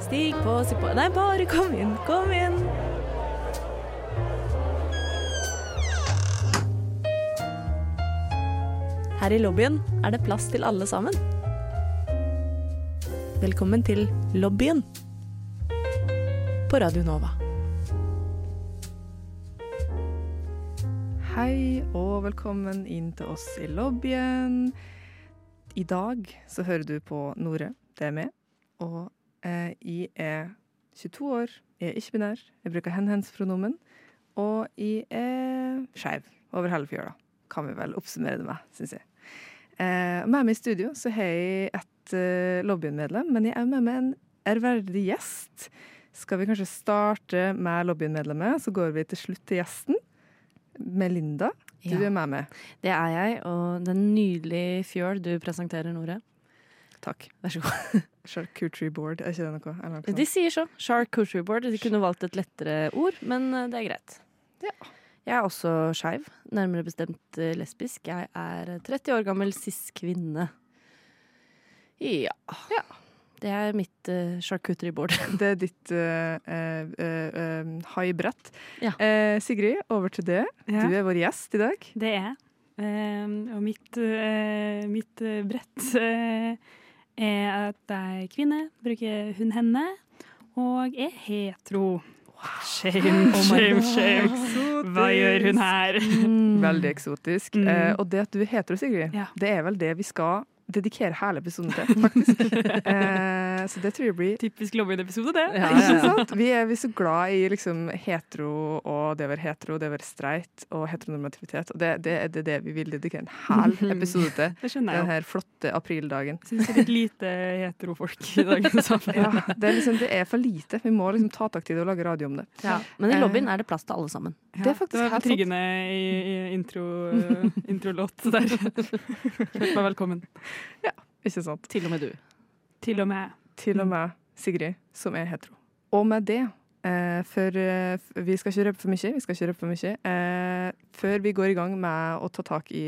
Stig på, si på Nei, bare kom inn, kom inn. Her i lobbyen er det plass til alle sammen. Velkommen til lobbyen på Radio Nova. Hei og velkommen inn til oss i lobbyen. I dag så hører du på Nore, det er meg. Og eh, jeg er 22 år, jeg er ikke-binær, jeg bruker hen-hens-pronomen. Og jeg er skeiv over hele fjøla, kan vi vel oppsummere det med, syns jeg. Eh, med meg i studio så har jeg et eh, lobbyen-medlem, men jeg er med meg en ærverdig gjest. Skal vi kanskje starte med lobbyen-medlemmet, så går vi til slutt til gjesten. Melinda, du Ja. er med meg. Det er jeg, og det er en nydelig fjøl du presenterer, Nore. Takk. Vær så god. Charcuterie board, er ikke det noe? Eller noe De sier så. Charcuterie board. De kunne valgt et lettere ord, men eh, det er greit. Ja. Jeg er også skeiv, nærmere bestemt eh, lesbisk. Jeg er 30 år gammel cis-kvinne. Ja. Det er mitt uh, charcuterie-bord. Det er ditt uh, uh, uh, haibrett. Ja. Eh, Sigrid, over til det. Ja. Du er vår gjest i dag. Det er jeg. Ehm, og mitt, eh, mitt eh, brett eh, er at jeg er kvinne, bruker hun henne, og er hetero. Shame, Oh shame, shame. Hva gjør hun her? Veldig eksotisk. Mm. Eh, og det at du er hetero, Sigrid, Ja. det er vel det vi skal dedikere hele episoden til, faktisk. eh, så det tror jeg blir Typisk Lobbyen-episode, det. Ja, ja, ja. sant? Vi er, vi er så glad i liksom hetero og det å være hetero, det å være streit og heteronormativitet. Og det, det er det, det vi vil dedikere en hel episode til. Det skjønner jeg Den her flotte aprildagen. Syns det er litt lite heterofolk i dagens samfunn. Ja, det, er liksom, det er for lite. Vi må liksom ta tak i det og lage radio om det. Ja. Men i Eh. lobbyen er det plass til alle sammen. Det er faktisk det var betryggende i, i intro, uh, introlåt der. Meg velkommen. Ikke sant? Til og med du. Til og med. Til og med Sigrid, som er hetero. Og med det, eh, for eh, vi skal ikke røpe for mye, vi skal ikke røpe for mye, eh, før vi går i gang med å ta tak i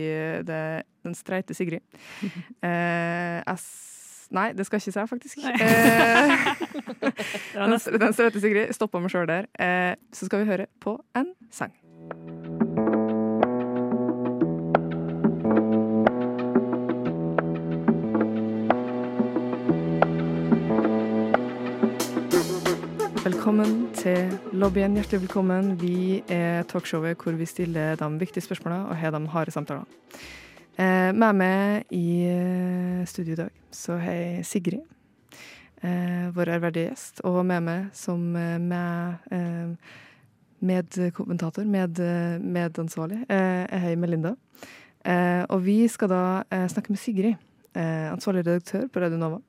det, den streite Sigrid. Eh, s nei, det skal jeg ikke si, faktisk. Eh, den, den streite Sigrid stoppa meg sjøl der. Eh, så skal vi høre på en sang. Velkommen til lobbyen. Hjertelig velkommen. Vi er talkshowet hvor vi stiller de viktige spørsmålene og har de harde samtalene. Eh, med meg i eh, studio i dag så har jeg Sigrid, eh, vår ærverdige gjest, og med meg som eh, med, eh, medkommentator, med, eh, medansvarlig, jeg Melinda. Eh, og vi skal da snakke med Sigrid, eh, ansvarlig redaktør på Radio Nova.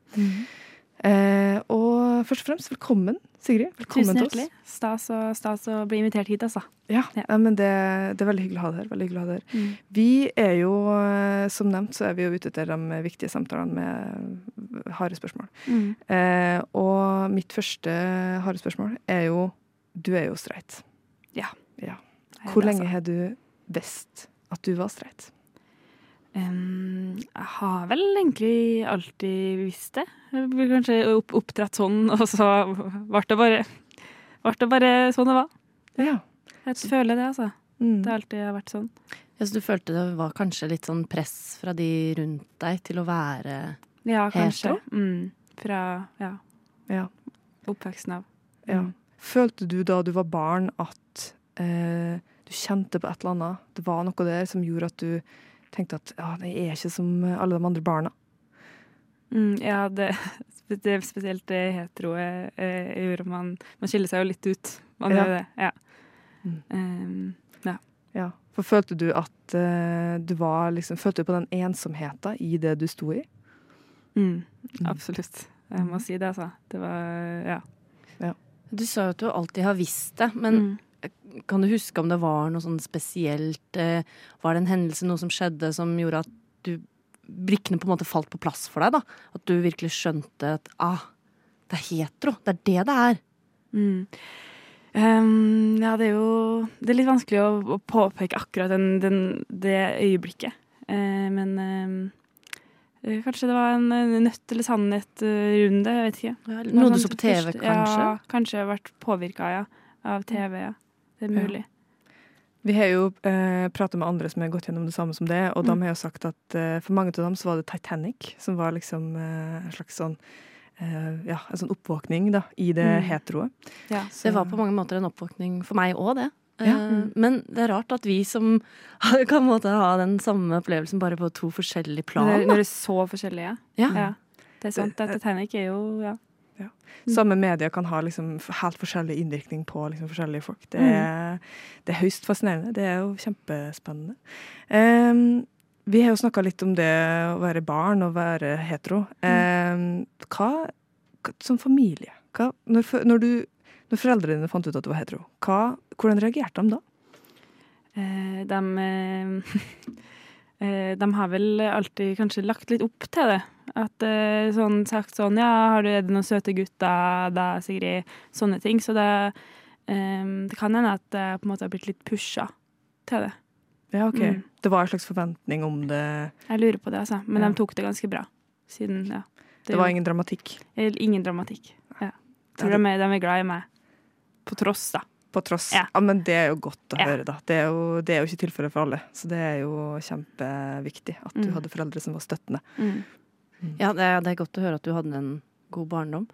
Eh, og først og fremst, velkommen, Sigrid. Velkommen Tusen hjertelig. Stas å, stas å bli invitert hit, altså. Ja, Ja. men det, det er veldig hyggelig å ha deg her. Veldig hyggelig å ha deg her. Vi er jo, eh, som nevnt, så er vi jo ute etter de viktige samtalene med harde spørsmål. Mm. Eh, og mitt første harde spørsmål er jo Du er jo streit. Ja. ja. Hvor lenge sant. har du visst at du var streit? Em, jeg har vel egentlig alltid visst det. Jeg ble kanskje opp, oppdratt sånn, og så ble det bare, ble det bare sånn det var. Ja. Jeg føler det, altså. Mm. Det har alltid vært sånn. Ja, så du følte det var kanskje litt sånn press fra de rundt deg til å være Ja, kanskje. Hetero? Mm. Fra ja, ja. oppveksten av. ja. Mm. Følte du da du var barn at eh, du kjente på et eller annet? Det var noe der som gjorde at du tenkte at ja, jeg er ikke som alle de andre barna? Mm, ja, det, det er spesielt det hetero eh, eh, gjør man, man skiller seg jo litt ut. Man Ja. gjør det, ja. Mm. Um, Ja, for følte du at uh, du var liksom Følte du på den ensomheten i det du sto i? mm, Mm. absolutt. Jeg må si det, altså. Det var ja. Du sa jo at du alltid har visst det, men Mm. Kan du huske om det var noe sånn spesielt? eh, Var det en hendelse, noe som skjedde som gjorde at du brikkene på en måte falt på plass for deg? da? At du virkelig skjønte at ah, det er hetero. Det er det det er. Mm. Um, ja, det er jo Det er litt vanskelig å, å påpeke akkurat den, den, det øyeblikket. Uh, men Eh, Kanskje det var en nøtt nødt eller sannhet-runde, jeg vet ikke. Ja, Noe Noe du så på TV, kanskje? Ja, kanskje jeg har vært påvirka, ja. Av TV, ja. Det er Ja. mulig. Vi har jo eh, prata med andre som har gått gjennom det samme som det, og de Mm. har jo sagt at eh, for mange av dem så var det Titanic som var liksom eh, en slags sånn eh, ja, en sånn oppvåkning da, i det Mm. heteroet. Ja. Så- Det var på mange måter en oppvåkning for meg òg, det. Ja. Mm. Men det er rart at vi som kan måte ha den samme opplevelsen bare på to forskjellige plan. Når, det er så forskjellige. Ja. Ja. Det er sant. Titanic er jo ja. Mm. Samme media kan ha liksom helt forskjellig innvirkning på liksom forskjellige folk. Det Mm. er, det er høyst fascinerende. Det er jo kjempespennende. Um, vi har jo snakka litt om det å være barn og være hetero. Um, hva, hva som familie hva, når, når, du, når foreldrene dine fant ut at du var hetero, hva, hvordan reagerte de da? Eh, de, eh, de har vel alltid kanskje lagt litt opp til det. At eh, sånn sagt sånn Ja, har du er det noen søte gutter, da, Sigrid? Sånne ting. Så det, eh, det kan hende at jeg på en måte har blitt litt pusha til det. Ja, ok. Mm. Det var en slags forventning om det. Jeg lurer på det, altså. Men Ja. de tok det ganske bra. Siden, ja. Det var ingen dramatikk. ingen dramatikk. Ja. Det Tror de, de er glad i meg. På tross, da. På tross. Ja. Ja. men det er jo godt å Ja. høre, da. Det er, jo, det er jo ikke tilfellet for alle. Så det er jo kjempeviktig at du Mm. hadde foreldre som var støttende. Mm. Ja, det er, det er godt å høre at du hadde en god barndom.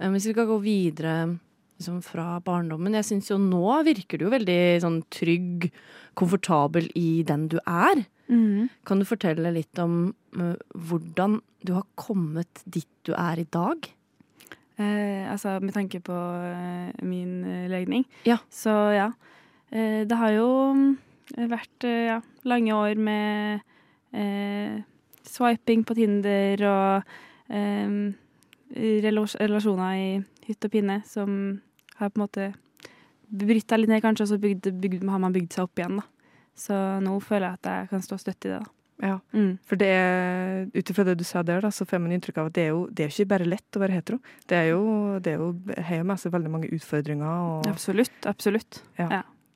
Um, Hvis vi skal gå videre liksom, fra barndommen Jeg syns jo nå virker du jo veldig sånn trygg, komfortabel i den du er. Mm. Kan du fortelle litt om uh, hvordan du har kommet dit du er i dag? Eh, altså med tanke på eh, min eh, legning. Ja. Så ja. Eh, det har jo mm, vært eh, ja, lange år med eh, swiping på Tinder og relasjoner i hytt og pinne som har på en måte brytta litt ned, kanskje, og så bygd, bygd, har man bygd seg opp igjen, da. Så nå føler jeg at jeg kan stå støtt i det, da. Ja, Mm. for det er, ut ifra det du sa der, da, så får man inntrykk av at det er jo det er ikke bare lett å være hetero. Det er jo, det er jo har med seg veldig mange utfordringer. Og Absolutt. Absolutt.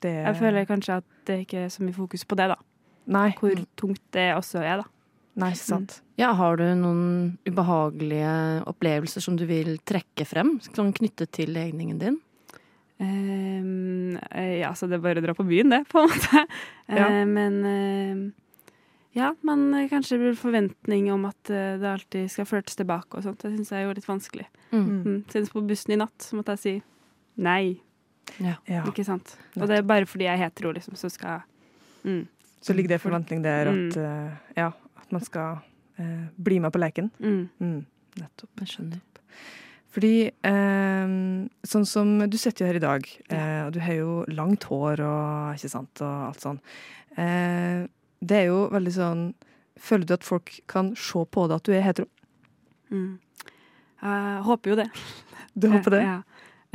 det, Jeg føler kanskje at det ikke er så mye fokus på det, da. Nei, hvor tungt det også er, da. nei, ikke sant. Ja, Har du noen ubehagelige opplevelser som du vil trekke frem, sånn knyttet til legningen din? Ehm, eh, ja, så det er bare å dra på byen, det, på en måte. Ja. Uh, men eh, ja, men kanskje det blir forventning om at eh, det alltid skal flørtes tilbake og sånt. Det syns jeg er jo litt vanskelig. Mm. Mm. Senest på bussen i natt så måtte jeg si nei, Ja. ikke sant. Og det er bare fordi jeg er hetero, liksom, så skal mm. Så ligger det forventning der at, uh, ja, at man skal uh, bli med på leken. Mm. Mm, nettopp. Jeg skjønner. Fordi eh, sånn som du sitter jo her i dag, eh, og du har jo langt hår og ikke sant, og alt sånn. Eh, det er jo veldig sånn Føler du at folk kan se på deg at du er hetero? Mm. Jeg håper jo det. Du håper det? Ja.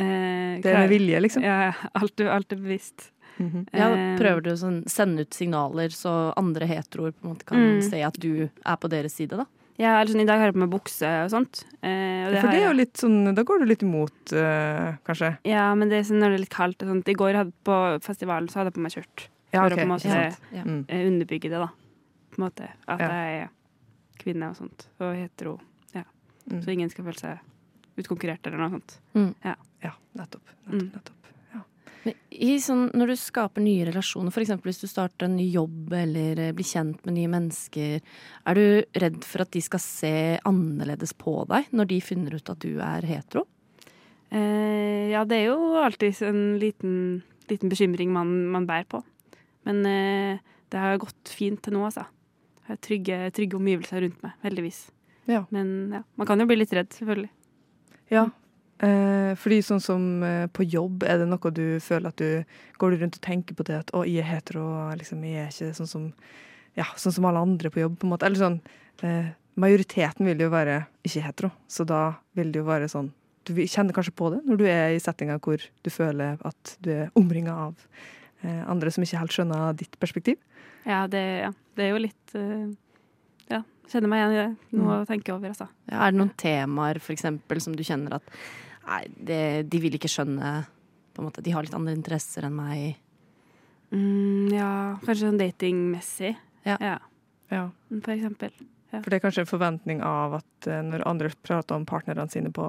Eh, Det er med vilje, liksom? Ja, ja. alt, alt er bevisst. Mhm. Ja, Eh, Prøver du å sånn, sende ut signaler så andre heteroer på en måte kan Mm. se at du er på deres side, da? Ja, eller sånn, I dag har jeg på meg bukse og sånt. Eh, og For det er jo litt sånn Da går du litt imot, eh, kanskje? Ja, men det er sånn når det er litt kaldt og sånt. I går hadde, på festivalen så hadde jeg på meg skjørt. Ja, For å på en måte. Ja. Mm. eh, underbygge det, da. På en måte. At Ja. jeg er kvinne og sånt. Og hetero. Mm. Så ingen skal føle seg utkonkurrert eller noe sånt. Ja, nettopp. nettopp, Mm. nettopp. Ja. Men i sånn, når du skaper nye relasjoner, f.eks. hvis du starter en ny jobb eller eh, blir kjent med nye mennesker, er du redd for at de skal se annerledes på deg når de finner ut at du er hetero? Eh, ja, det er jo alltid en liten, liten bekymring man, man bærer på. Men eh, det har gått fint til nå, altså. Jeg har trygge, trygge omgivelser rundt meg, heldigvis. Ja. Men ja, man kan jo bli litt redd, selvfølgelig. Ja. Eh, fordi sånn som eh, på jobb, er det noe du føler at du Går rundt og tenker på det at 'å, jeg er hetero', liksom, jeg er ikke sånn som Ja, sånn som alle andre på jobb, på en måte. Eller sånn eh, Majoriteten vil jo være ikke hetero, så da vil det jo være sånn Du kjenner kanskje på det når du er i settinga hvor du føler at du er omringa av andre som ikke helt skjønner ditt perspektiv. Ja, det, ja, det er jo litt eh, Ja, kjenner meg igjen i det. Noe å tenke over, altså. Ja, er det noen temaer for eksempel, som du kjenner at nei, det, de vil ikke skjønne på en måte, De har litt andre interesser enn meg. Mm, ja, kanskje sånn datingmessig. Ja. ja. Ja. For eksempel. Ja. For det er kanskje en forventning av at eh, når andre prater om partnerne sine på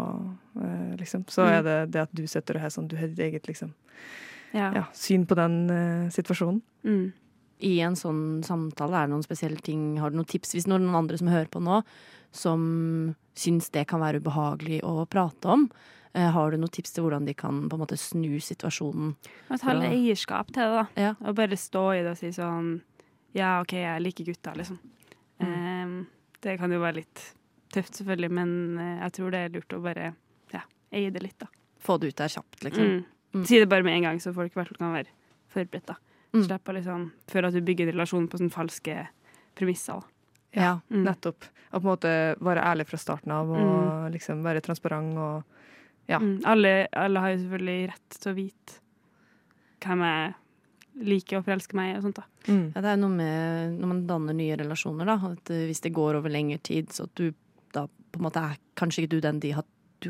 eh, liksom, så Mm. er det det at du sitter og har sånn, du har ditt eget liksom, Ja. ja, syn på den uh, situasjonen. Mm. I en sånn samtale, er det noen spesielle ting, har du noen tips hvis noen andre som hører på nå, som syns det kan være ubehagelig å prate om? Eh, har du noen tips til hvordan de kan på en måte snu situasjonen? Å ta litt eierskap til det, da. Ja. Og bare stå i det og si sånn Ja, OK, jeg liker gutter, liksom. Mm. Ehm, det kan jo være litt tøft, selvfølgelig, men eh, jeg tror det er lurt å bare ja, eie det litt, da. Få det ut der kjapt, liksom. Mm. Mm. Si det bare med en gang, så folk i hvert fall kan være forberedt. da. Mm. Slipp å liksom Før at du bygger en relasjon på sånne falske premisser. da. Ja. Mm. Nettopp. Og på en måte være ærlig fra starten av og liksom være transparent og Ja. Mm. Alle, alle har jo selvfølgelig rett til å vite hvem jeg liker og forelsker meg i og sånt. da. mm. Ja, det er noe med når man danner nye relasjoner, da. At eh, hvis det går over lengre tid, så at du da på en måte er kanskje ikke du den de har, du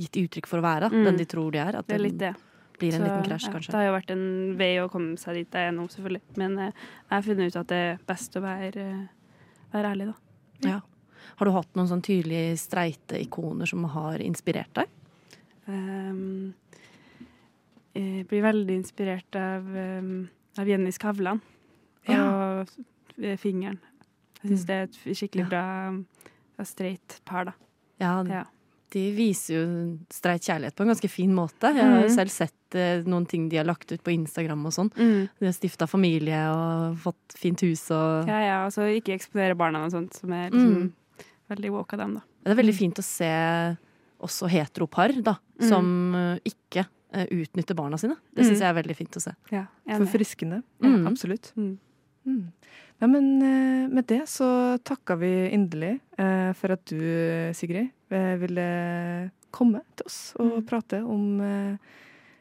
gitt uttrykk for å være. Mm. Den de tror de er. At Det er litt det. blir en Så, liten krasj, ja, kanskje. Det har jo vært en vei å komme seg dit nå, selvfølgelig. Men eh, jeg har funnet ut at det er best å være, eh, være ærlig, da. Ja. Har du hatt noen sånn tydelige streite ikoner som har inspirert deg? Um, jeg blir veldig inspirert av, um, av Jenny Skavlan og eh, fingeren. Jeg syns Mm. det er et skikkelig Ja. bra, streit par, da. Ja, Ja. De viser jo streit kjærlighet på en ganske fin måte. Jeg har jo Mhm. selv sett eh, noen ting de har lagt ut på Instagram og sånn. De har stifta familie og fått fint hus og Ja, ja, så ikke eksponere barna og sånt, som er liksom Mm. veldig woke av dem, da. Det er veldig fint å se også heteropar da, Mm. som eh, ikke uh, utnytter barna sine. Det syns Mm. jeg er veldig fint å se. Ja, Forfriskende. Ja, Absolutt. Mm. Nei, men eh, med det så takker vi inderlig eh, for at du, Sigrid, eh, ville komme til oss og Mm. prate om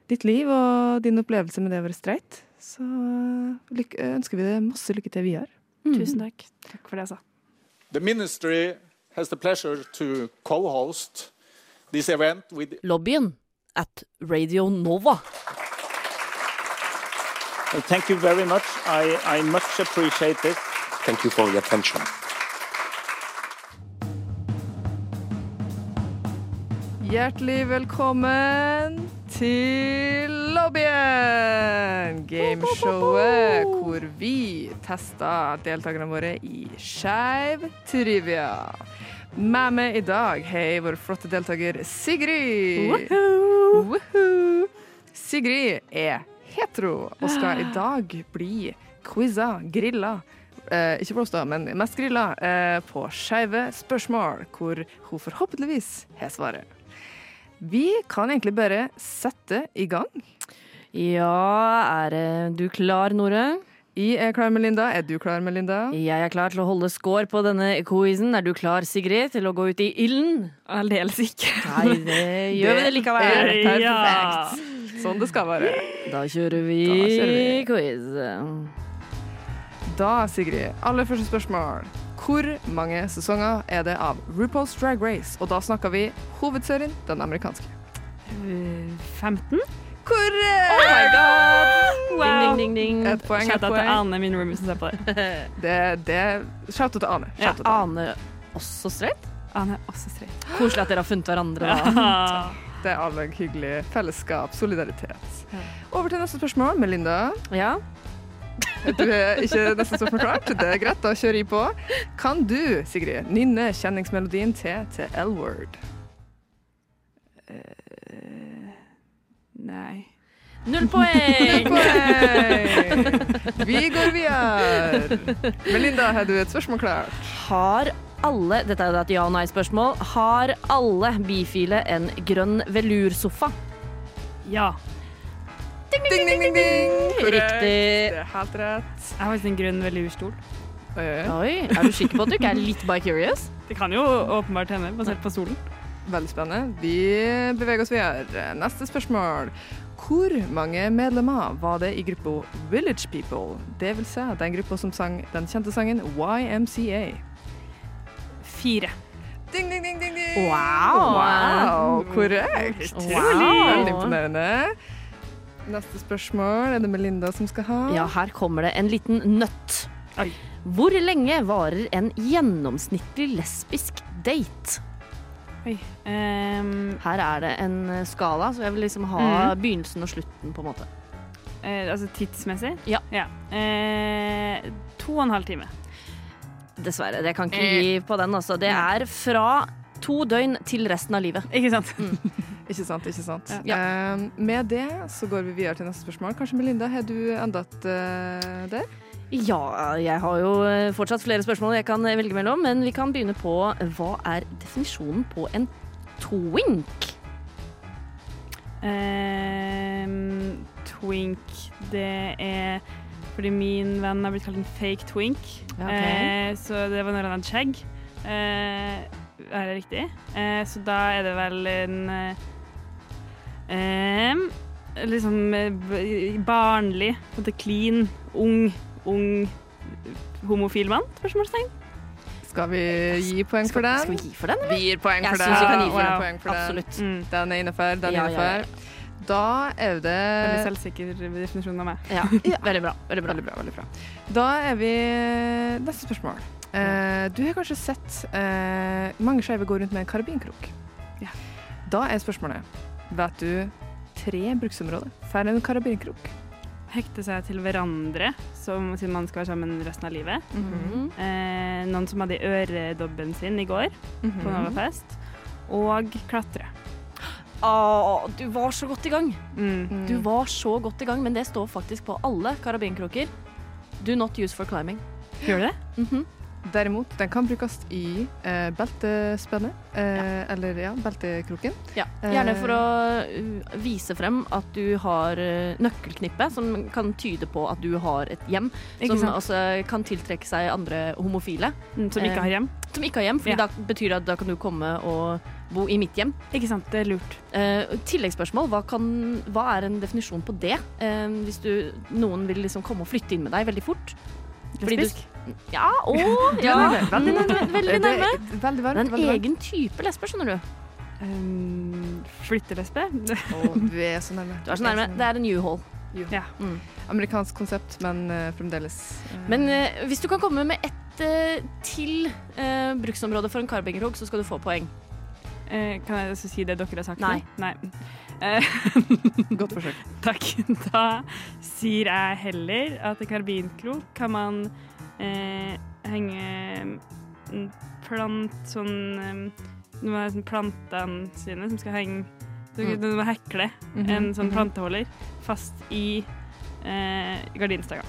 ditt liv og din opplevelse med det å være streit. Så ønsker vi deg masse lykke til videre. Mm. Tusen takk. Takk for det, altså. The ministry has the pleasure to co-host this event with Lobbyen at Radio Nova. Well, thank you very much. I, I much appreciate it. Thank you for the attention. Hjertelig velkommen til Lobbyen! Gameshowet hvor vi tester deltakerne våre i skeiv trivia. Med meg i dag har jeg vår flotte deltaker Sigrid. Woohoo! Sigrid er hetero og skal i dag bli quiza, grilla. Eh, ikke blåst, men mest grilla eh, på skeive spørsmål, hvor hun forhåpentligvis har svaret. Vi kan egentlig bare sette i gang. Ja, er eh, du klar, Nore? Jeg er klar, Melinda. Er du klar, Melinda? Jeg er klar til å holde score på denne quizen. Er du klar, Sigrid, til å gå ut i ilden? Aldeles ikke. Nei, det gjør vi det likevel. er perfekt. Ja. Sånn det skal være. Da kjører vi, Da kjører vi. quiz. Da, Sigrid, aller første spørsmål. Hvor mange sesonger er det av RuPaul's Drag Race? Og da snakker vi hovedserien, den amerikanske. Uh, 15? Korrekt! Oh my god! Wow. Ding, ding, ding, ding. Et poeng, et Shout out til. Ane, min roomie, som ser på det. Det, det Shout out til Ane. Ja, Shout out Ane. Ane også straight? Ane er også streit. Koselig at dere har funnet hverandre. da. Det er alle hyggelig fellesskap, solidaritet. Over til neste spørsmål. Melinda, Ja. du er ikke nesten så forklart. Det er greit, da kjører jeg på. Kan du, Sigrid, nynne kjenningsmelodien til til L-word? Uh, nei. Null poeng! Poeng! Vi går videre. Melinda, har du et spørsmål klart? Har alle Dette er et ja- og nei-spørsmål. Har alle bifile en grønn velursofa? Ja. Ding, ding, ding, ding! Korrekt. Riktig. Det er helt rett. Jeg har faktisk en grønn velurstol. Oi, oi, oi. Oi, Er du sikker på at du ikke er litt by curious? Det kan jo åpenbart hende, basert på stolen. Veldig spennende. Vi beveger oss videre. Neste spørsmål. Hvor mange medlemmer var det i gruppa Village People? Det vil si den gruppa som sang den kjente sangen YMCA. Fire. Ding, ding, ding, ding, ding. Wow. wow. Korrekt. Wow. Veldig imponerende. Neste spørsmål er det Melinda som skal ha. Ja, her kommer det en liten nøtt. Oi. Hvor lenge varer en gjennomsnittlig lesbisk date? Oi. Um, Her er det en eh, skala, så jeg vil liksom ha begynnelsen og slutten, på en måte. Uh, altså tidsmessig? Ja. Eh, to og en halv time. Dessverre. Det kan ikke gi på den, altså. Det er fra to døgn til resten av livet. Ikke sant? Ikke sant, ikke sant. Ja. Uh, med det så går vi videre til neste spørsmål. Kanskje Melinda, har du enda et uh, der? Ja, jeg har jo eh, fortsatt flere spørsmål jeg kan eh, velge mellom, men vi kan begynne på hva er definisjonen på en twink? Ehm, twink, det er fordi min venn har blitt kalt en fake twink. Okay. Eh, så det var når han hadde skjegg. Eh, er det riktig? Eh, så da er det vel en eh, em, Liksom eh, barnlig, på en måte clean, ung, ung homofil mann? Spørsmålstegn. Skal vi gi poeng for den? Skal vi gi for den, eller? Vi gir poeng Jeg for syns den. vi kan gi for Wow. den. Absolutt. Mm. Den er innafor, den er Ja, ja, ja, innafor. Da er det Veldig selvsikker definisjon av meg. Ja, veldig bra. Veldig bra. Veldig bra. veldig bra. Da er vi Neste spørsmål. Eh, du har kanskje sett eh, mange skeive gå rundt med en karabinkrok. Ja. Da er spørsmålet Vet du tre bruksområder for en karabinkrok? Hekte seg til hverandre, som, siden man skal være sammen resten av livet. Mhm. Eh, noen som hadde øredobben sin i går Mhm. på Novafest. Og klatre. Å, du var så godt i gang. Mm. Mm. Du var så godt i gang, men det står faktisk på alle karabinkroker. Do not use for climbing. Gjør det? Mhm. Derimot, den kan brukes i eh, beltespennet, eh, eller ja, beltekroken. Ja, Gjerne Eh. for å uh, vise frem at du har uh, nøkkelknippe, som kan tyde på at du har et hjem. Ikke som altså, kan tiltrekke seg andre homofile. Mm, som ikke Eh, har hjem. Som ikke har hjem, for Ja. da betyr det at da kan du komme og bo i mitt hjem. Ikke sant, det er lurt. Eh, tilleggsspørsmål, hva, kan, hva er en definisjon på det? Eh, hvis du, noen vil liksom komme og flytte inn med deg veldig fort. Lesbisk? Ja, å, ja. veldig Mm, nærme. Veldig nærme. er Veldig Det er en varmt. egen type lesber, skjønner du. Um, flyttelesbe? Oh, du er så nærme. Du er så nærme. Det er en U-Haul. ja. Mm. Amerikansk konsept, men uh, fremdeles uh. Men uh, hvis du kan komme med ett til bruksområde for en karbingerhogg, så skal du få poeng. Kan jeg også si det dere har sagt? Nei. Nei. Godt forsøk. takk. Da sier jeg heller at en karbinkrok kan man eh, henge en plant sånn eh, Nå er sånn plantene sine som skal henge Mm. du må hekle Mhm, en sånn mhm. planteholder fast i eh, gardinstanga.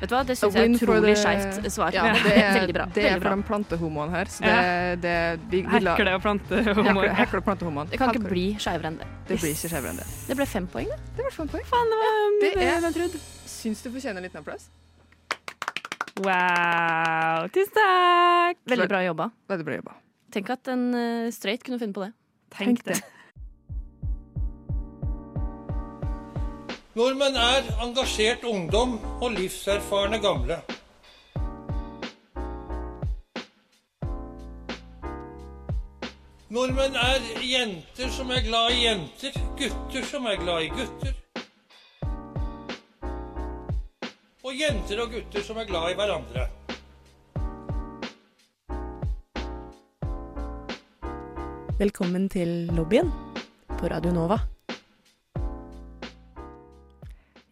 Vet du hva, det syns jeg er utrolig skeivt svar. Ja, det er, Veldig bra. Det er for de plantehomoene her. Så det, det vi, vi la- Hekle og plantehomoer. Hekle, hekle og plantehomoene. Det kan ikke bli skeivere enn det. Det blir ikke skjevere enn det. Det ble fem poeng, det. Det ble fem poeng. Faen, det var Det mye er- enn jeg trodde. Syns du fortjener en liten applaus. Wow. Tusen takk! Veldig bra jobba. Veldig bra jobba. Tenk at en uh, straight kunne finne på det. Tenk det. Nordmenn er engasjert ungdom og livserfarne gamle. Nordmenn er jenter som er glad i jenter, gutter som er glad i gutter. Og jenter og gutter som er glad i hverandre. Velkommen til lobbyen på Radio Nova.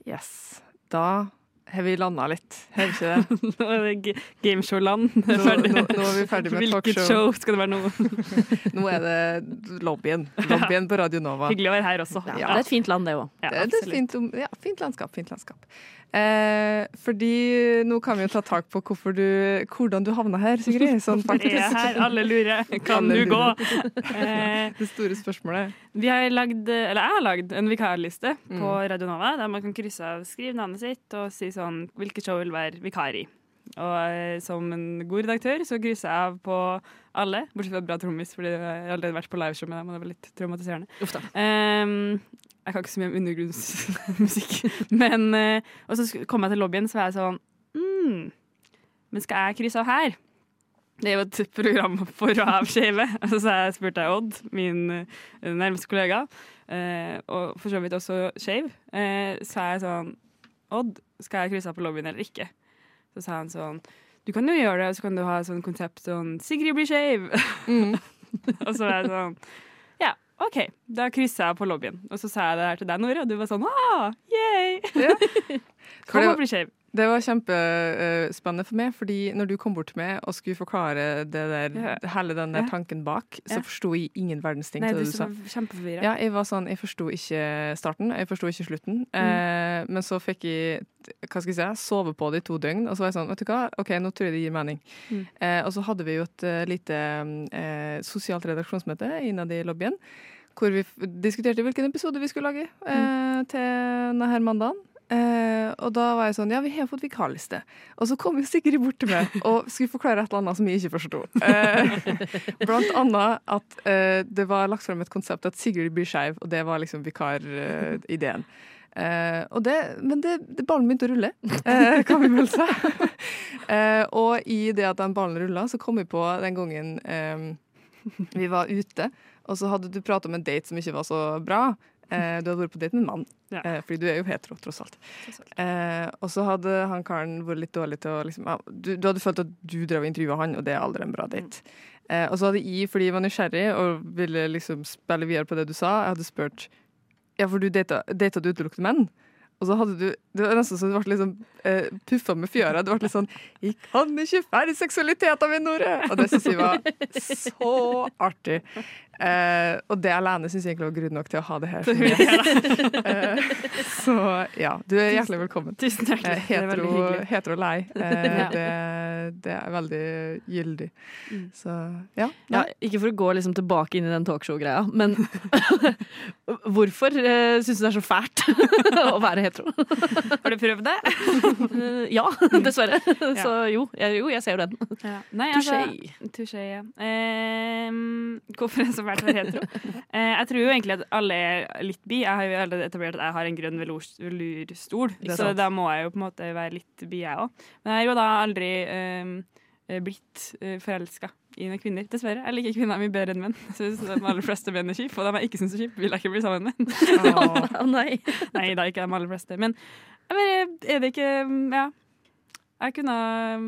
Yes. Da har vi landa litt, har vi ikke det? Nå er det gameshow-land. Nå, nå, nå er vi ferdig med talkshow. Hvilket show skal det være nå? Nå er det lobbyen. Lobbyen på Radio Nova. Hyggelig å være her også. Ja, Det er et fint land, det òg. Ja, Det er et fint, ja, fint landskap. Fint landskap. Eh, fordi nå kan vi jo ta tak på hvorfor du, hvordan du havna her, Sigrid. Sånn Jeg er her, alle lurer. Kan Alle du gå? Eh, Det store spørsmålet. vi har lagd, eller jeg har lagd en vikarliste på Mm. Radio Nova, der man kan krysse av, skrive navnet sitt og si sånn hvilket show vil være vikar i. Og eh, som en god redaktør så krysser jeg av på alle, bortsett fra Bra trommis, fordi jeg har allerede vært på liveshow med dem, og det var litt traumatiserende. Uff da. Jeg kan ikke så mye om undergrunnsmusikk. Men eh, Og så kom jeg til lobbyen, så var jeg sånn mm, Men skal jeg krysse av her? Det er jo et program for å avskjeve. Altså, så jeg spurte jeg Odd, min eh, nærmeste kollega, eh, og for så vidt også skeiv, så er jeg sånn Odd, skal jeg krysse av på lobbyen eller ikke? Så sa han sånn Du kan jo gjøre det, og så kan du ha et sånt konsept sånn 'Sigrid blir skeiv'. Mm. og så er jeg sånn OK, da krysser jeg på lobbyen. Og så sa jeg det her til deg, Nora, og du var sånn ah, yay! Ja. Kom og bli skeiv. Det var kjempespennende for meg, fordi når du kom bort til meg og skulle forklare det der, Ja. hele den der tanken bak, så Ja. forsto jeg ingen verdens ting til det du sa. Nei, Ja, jeg var sånn, jeg forsto ikke starten, jeg forsto ikke slutten. Mm. Eh, men så fikk jeg hva skal jeg si, sove på det i to døgn, og så var jeg sånn, vet du hva, OK, nå tror jeg det gir mening. Mm. Eh, og så hadde vi jo et eh, lite eh, sosialt redaksjonsmøte innad i lobbyen, hvor vi diskuterte hvilken episode vi skulle lage Mm. eh, til denne mandagen. Eh, og da var jeg sånn, ja, vi har fått vikarliste. Og så kom jo Sigrid bort til meg og skulle forklare et eller annet som jeg ikke forsto. Uh, blant annet at uh, det var lagt frem et konsept at Sigrid blir skeiv, og det var liksom vikarideen. Det, men det, det ballen begynte å rulle, kan vi vel si. og i det at den ballen rulla, så kom vi på den gangen um, vi var ute, og så hadde du pratet om en date som ikke var så bra. Eh, du hadde vært på date med en mann, Ja. eh, fordi du er jo hetero, tross alt. Eh, og så hadde han karen vært litt dårlig til å liksom, ja, du, du hadde følt at du drev og intervjua han, og det er aldri en bra date. Eh, og så hadde jeg, fordi jeg var nysgjerrig og ville liksom spille videre på det du sa, jeg hadde spurt Ja, for du data, data du utelukkende menn? Og så hadde du Det var nesten så du ble liksom eh, puffa med fjøra. Du ble litt sånn 'Jeg kan ikke være seksualiteten min, Nore!' Og det syns jeg var så artig. Eh, og det alene syns jeg egentlig var grunn nok til å ha det her. eh, så ja, du er hjertelig velkommen. Tusen takk. Det veldig hetero, hetero lei. Eh, Ja. det, det er veldig gyldig. Mm. Så ja. Ja, ikke for å gå liksom tilbake inn i den talkshow-greia, men hvorfor uh, syns du det er så fælt å være hetero? Har du prøvd det? Ja, dessverre. Så jo, jeg, jo, jeg ser jo den. Ja. Nei, Touché. altså, touché, ja. Ehm, hvorfor er det så fælt å være hetero? Eh, jeg tror jo egentlig at alle er litt bi. Jeg har jo allerede etablert at jeg har en grønn velurstol, så da må jeg jo på en måte være litt bi, jeg òg. Men jeg har jo da aldri eh, blitt uh, forelska i noen kvinner, dessverre. Jeg liker kvinner mye bedre enn menn. Jeg synes de aller fleste menn er kjipe, og de jeg ikke syns er kjipe, vil jeg ikke bli sammen med. Oh. Nei. Nei, da ikke de aller fleste. Men bare, er det ikke mm, Ja. Jeg kunne um,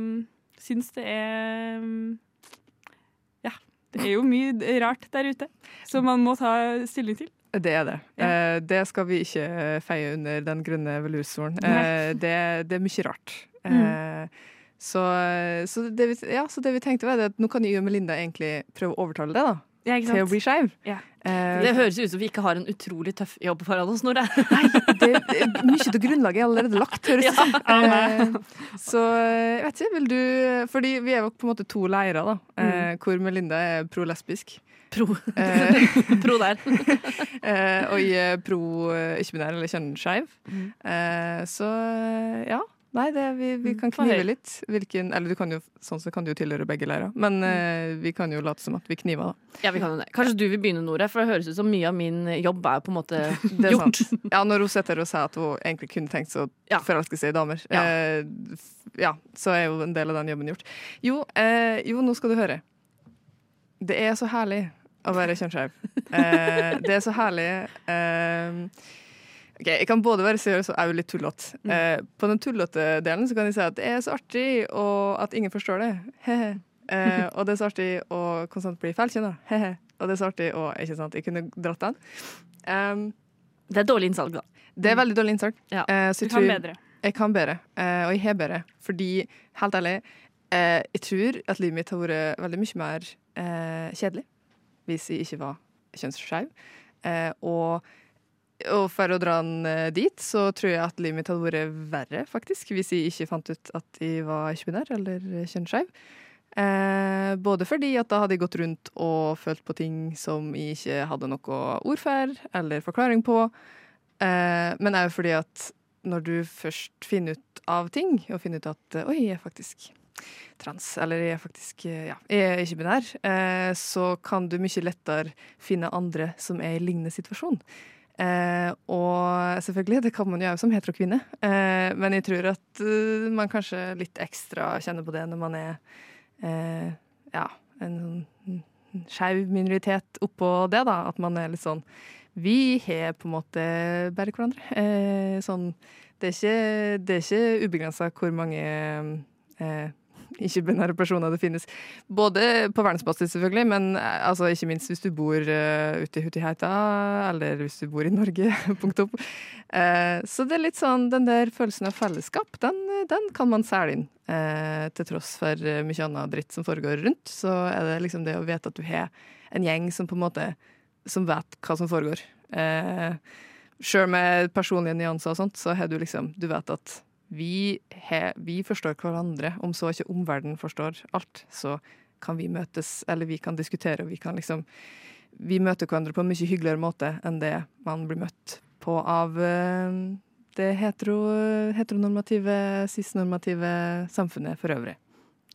synes det er um. Det er jo mye rart der ute som man må ta stilling til. Det er det. Ja. Eh, det skal vi ikke feie under den grønne velursolen. Eh, det, det er mye rart. Eh, så, så, det vi, ja, så det vi tenkte var at nå kan jeg og Melinda egentlig prøve å overtale det da, Ja, til å bli skeiv. Ja. Eh, Det høres ut som vi ikke har en utrolig tøff jobb foran oss, Snorre. det, det, mye av grunnlaget er allerede lagt, høres det ut som. Eh, så jeg vet ikke, vil du Fordi vi er jo på en måte to leirer, da. Eh, hvor Melinda er pro-lesbisk. Pro, Eh, pro der. eh, og jeg er pro eh, ikke-binær eller kjønnsskeiv. Mm. Eh, så ja. Nei, det, vi, vi kan knive litt. Hvilken, eller du kan jo, sånn så kan du jo tilhøre begge leirer. Men eh, vi kan jo late som at vi kniver, da. Ja, vi kan jo det. Kanskje du vil begynne, Nore, for det høres ut som mye av min jobb er på en måte Det gjort. sant. Ja, når hun sitter og sier at hun egentlig kunne tenkt seg å Ja. forelske seg i damer, Ja. eh, ja, så er jo en del av den jobben gjort. Jo, eh, jo, nå skal du høre. Det er så herlig å være kjønnsskeiv. Eh, det er så herlig eh, Ok, Jeg kan både være seriøs og også litt tullete. Eh, på den tullete delen så kan jeg si at det er så artig og at ingen forstår det. Hehe. Eh, og det er så artig å konstant bli feilkjønna. Hehe. Og det er så artig å Ikke sant, jeg kunne dratt den. Um, Det er dårlig innsalg, da. det er veldig dårlig innsalg. Ja. Eh, så Du kan bedre. Jeg kan bedre, eh, og jeg har bedre. Fordi, helt ærlig, eh, jeg tror at livet mitt har vært veldig mye mer eh, kjedelig hvis jeg ikke var kjønnsskeiv. Eh, og, og for å dra den eh, dit, så tror jeg at livet mitt hadde vært verre, faktisk, hvis jeg ikke fant ut at jeg var ikke-binær eller kjønnsskeiv. Eh, både fordi at da hadde jeg gått rundt og følt på ting som jeg ikke hadde noe ord for eller forklaring på. Eh, men òg fordi at når du først finner ut av ting, og finner ut at eh, oi, jeg er faktisk trans, eller jeg er faktisk eh, ja, jeg er ikke binær, eh, så kan du mye lettere finne andre som er i lignende situasjon. Eh, og selvfølgelig, det kan man jo òg som heterokvinne, eh, men jeg tror at uh, man kanskje litt ekstra kjenner på det når man er eh, ja, en sånn skeiv minoritet oppå det, da. At man er litt sånn Vi har på en måte bare hverandre. Eh, sånn Det er ikke, det ikke ubegrensa hvor mange eh, ikke-binære personer det finnes. Både på verdensbasis, selvfølgelig, men eh, altså, ikke minst hvis du bor uh, ute i Hutiheita, eller hvis du bor i Norge, punktum. Uh, så det er litt sånn, den der følelsen av fellesskap, den, den kan man selge inn. Uh, til tross for eh, mye annet dritt som foregår rundt, så er det liksom det å vite at du har en gjeng som på en måte som vet hva som foregår. Uh, Sjøl med personlige nyanser og sånt, så har du liksom Du vet at vi, he, vi forstår hverandre. Om så ikke omverdenen forstår alt, så kan vi møtes, eller vi kan diskutere, og vi kan liksom Vi møter hverandre på en mye hyggeligere måte enn det man blir møtt på av eh, det hetero, heteronormative, cis-normative samfunnet for øvrig.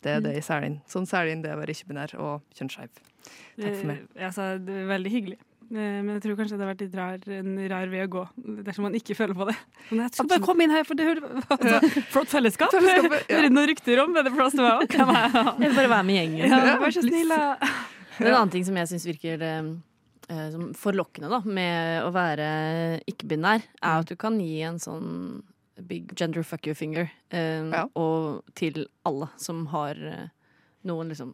Det er det i Sælin. Sånn Sælin, det å være ikke-binær og kjønnsskeiv. Takk for meg. Eh, altså, det er veldig hyggelig. Eh, Men jeg tror kanskje det har vært litt rar, en rar vei å gå dersom man ikke føler på det. Men jeg bare komme inn her, for det hører altså, Flott fellesskap. Ja. Hører noen rykter om, bedre plass til meg òg? Jeg vil bare være med gjengen. ja, Vær så snill, da. En annen ting som jeg syns virker eh, forlokkende da, med å være ikke-binær, er at du kan gi en sånn big gender fuck you finger uh, Ja. og til alle som har uh, noen liksom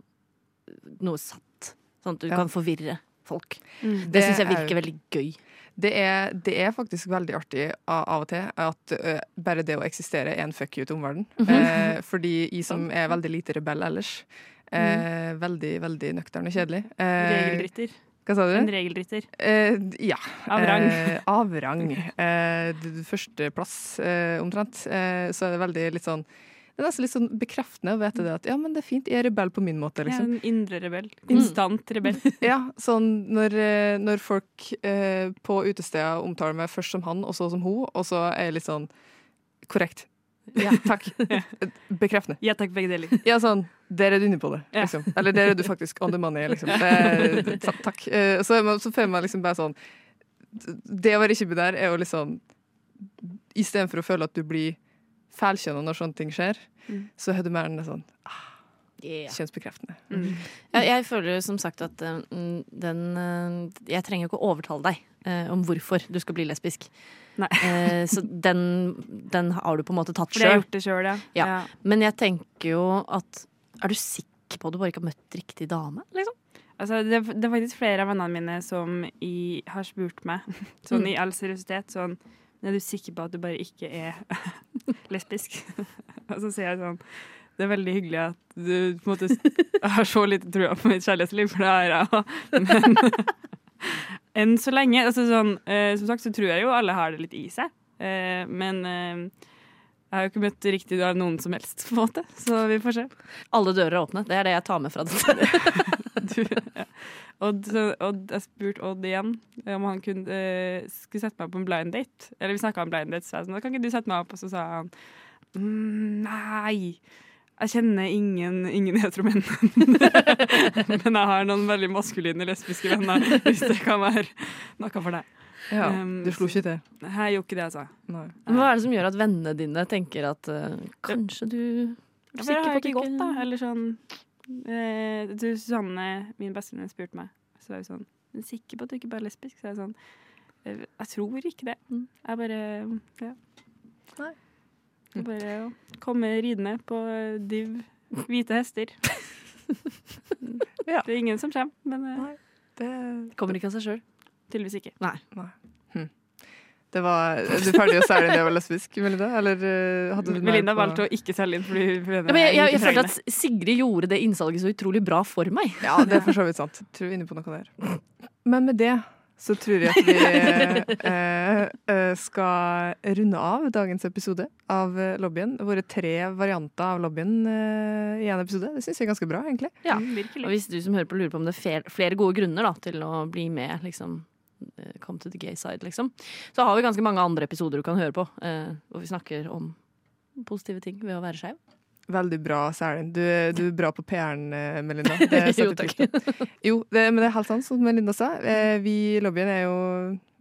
noe satt. Sånn at du Ja. kan forvirre folk. Mm. Det syns jeg er- virker veldig gøy. Det er, det er faktisk veldig artig av og til at uh, bare det å eksistere er en fuck you til omverdenen. eh, fordi jeg som er veldig lite rebell ellers, eh, veldig, veldig nøktern og kjedelig eh, Regeldrytter. Hva sa En du? regeldrytter. Eh, ja. Av rang. Eh, av rang. Førsteplass, omtrent. Så er det veldig litt sånn Det er nesten litt sånn bekreftende å vite det at ja, men det er fint, jeg er rebell på min måte, Jeg er liksom. en indre rebell. Konstant rebell. Ja, sånn når, eh, når folk eh, på utesteder omtaler meg først som han, og så som hun, og så er jeg litt sånn korrekt. Ja, takk. Bekreftende. Ja takk, begge deler. Ja, sånn Der er du inne på det, Ja. liksom. Eller der er du faktisk on the money, liksom. Det, ta, takk. Eh, Så, så føler man liksom bare sånn Det å være kibbe der er jo liksom Istedenfor å føle at du blir feilkjønna når sånne ting skjer, Mm. så er du mer enn sånn Yeah. kjønnsbekreftende. Mm. Jeg, jeg føler som sagt at mm, den uh, Jeg trenger jo ikke å overtale deg uh, om hvorfor du skal bli lesbisk. Nei. uh, så den, den har du på en måte tatt sjøl. Ja. ja. Ja. Men jeg tenker jo at Er du sikker på at du bare ikke har møtt riktig dame? Liksom? Altså, det, det er faktisk flere av vennene mine som i, har spurt meg, sånn Mm. i all seriøsitet, sånn Er du sikker på at du bare ikke er lesbisk? Og så sier jeg sånn Det er veldig hyggelig at du på en måte har så lite trua på mitt kjærlighetsliv, for det har jeg. Men enn så lenge altså sånn, eh, Som sagt så tror jeg jo alle har det litt i seg. Eh, men eh, jeg har jo ikke møtt riktig av noen som helst, på en måte. Så vi får se. Alle dører er åpne. Det er det jeg tar med fra dette. Du, ja. Odd, så Odd, jeg spurte Odd igjen om han kunne, eh, skulle sette meg på en blind date. Eller vi snakka om blind date, så jeg sa kan ikke du sette meg opp? Og så sa han mm, nei. Jeg kjenner ingen, ingen heteromenn. Men jeg har noen veldig maskuline lesbiske venner, hvis det kan være noe for deg. Ja, Um, du slo ikke til. Jeg gjorde ikke det, altså. Nei. Men Hva er det som gjør at vennene dine tenker at uh, kanskje du er sikker det at jeg ikke godt, da. Eller sånn eh, du, Susanne, min bestevenninne, spurte meg. Så var hun sånn Er du sikker på at du ikke bare er lesbisk? Så er jeg sånn «Eh, Jeg tror ikke det. Mm. Jeg bare Ja. Nei. Jeg bare ja, komme ridende på div hvite hester. Ja. Det er ingen som kommer, men eh, Det, Kommer ikke av seg sjøl. tydeligvis ikke. Det var du ferdig å selge det å være lesbisk, Melinda? Eller eh, hadde du Melinda valgte å ikke selge inn fordi Ja, men jeg, jeg, jeg følte at Sigrid gjorde det innsalget så utrolig bra for meg. Ja, det er for så vidt sant. Tror vi er inne på noe der. Men med det så tror jeg at vi eh, eh, skal runde av dagens episode av eh, Lobbyen. Våre tre varianter av Lobbyen eh, i en episode. Det syns jeg er ganske bra, egentlig. Ja. virkelig. Og hvis du som hører på lurer på om det er flere, gode grunner da, til å bli med, liksom Come to the gay side, liksom. Så har vi ganske mange andre episoder du kan høre på, eh, hvor vi snakker om positive ting ved å være skeiv. Veldig bra, Sælen. Du, du er bra på PR-en, eh, Melinda. Det Jo, takk. Jo, det, men det er helt sant, som Melinda sa. Eh, vi i lobbyen er jo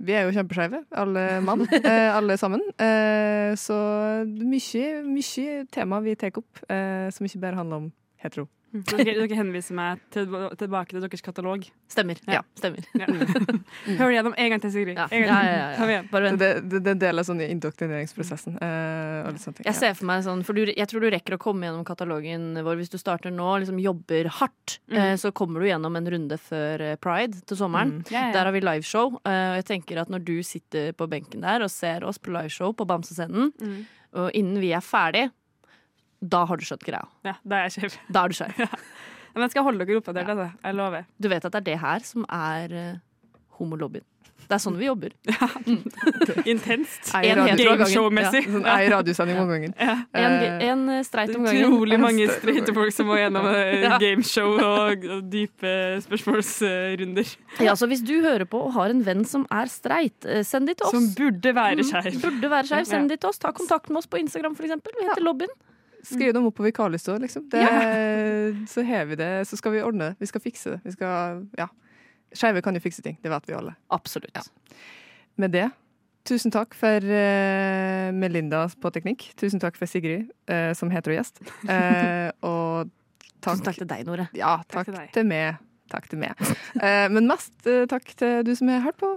Vi er jo kjempeskeive, alle mann. Eh, alle sammen. Eh, så mye, mye tema vi tar opp, eh, som ikke bare handler om hetero. Dere, dere henviser meg til, tilbake til deres katalog. Stemmer. Ja. Ja, stemmer. Ja. Hør det gjennom en gang til, Sigrid. Ja. Gang Ja, til. ja, ja, ja. Bare vent. det, det, det er en del av sånn i indoktrineringsprosessen. eh, og litt sånne ting. Jeg ser for meg sånn, for du, jeg tror du rekker å komme gjennom katalogen vår hvis du starter nå, liksom jobber hardt. Mm. Uh, så kommer du gjennom en runde før eh, pride til sommeren. Mm. Ja, ja. Der har vi liveshow. Uh, og jeg tenker at når du sitter på benken der og ser oss på liveshow på Bamsescenen, Mm. og innen vi er ferdig, da har du skjønt greia. Ja, da er jeg skjev. Da er du skeiv. Men jeg skal holde dere oppdatert, altså. Jeg lover. Du vet at det er det her som er uh, homolobbyen. Det er sånn vi jobber. Intenst. En hetero av gangen. Gameshow-messig. Ja. ei radiosending om gangen. Ja. En, Eh, en eh, streit om gangen. Utrolig mange streite folk som må gjennom Ja. gameshow og, og dype spørsmålsrunder. Ja, så hvis du hører på og har en venn som er streit, send de til oss. Som burde være Mm, skeiv. Burde være skeiv. Send de til oss. Ta kontakt med oss på Instagram, eksempel. Vi heter Lobbyen. Skriv dem opp på vikarlista, liksom. Det, Så har vi det, så skal vi ordne det. Vi skal fikse det. Vi skal, ja. Skeive kan jo fikse ting, det vet vi alle. Absolutt. Med det, tusen takk for uh, Melinda på teknikk. Tusen takk for Sigrid uh, som hetero-gjest. Uh, og takk, Tusen takk til deg, Nore. Ja, Takk takk, til til meg. Takk til meg. Men mest takk til du som har hørt på.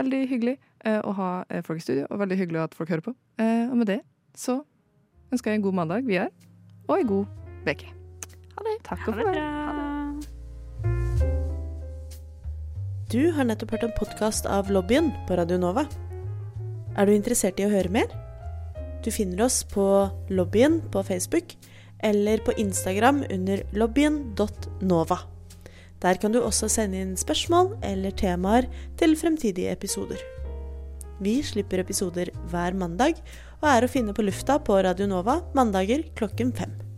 Veldig hyggelig å ha folk i studio, og veldig hyggelig at folk hører på. Og med det så ønsker jeg en god mandag videre, og en god uke. Ha det. Takk Ha og det farvel. bra. Du har nettopp hørt en podkast av Lobbyen på Radio Nova. Er du interessert i å høre mer? Du finner oss på Lobbyen på Facebook eller på Instagram under lobbyen.nova. Der kan du også sende inn spørsmål eller temaer til fremtidige episoder. Vi slipper episoder hver mandag og er å finne på lufta på Radio Nova mandager klokken fem.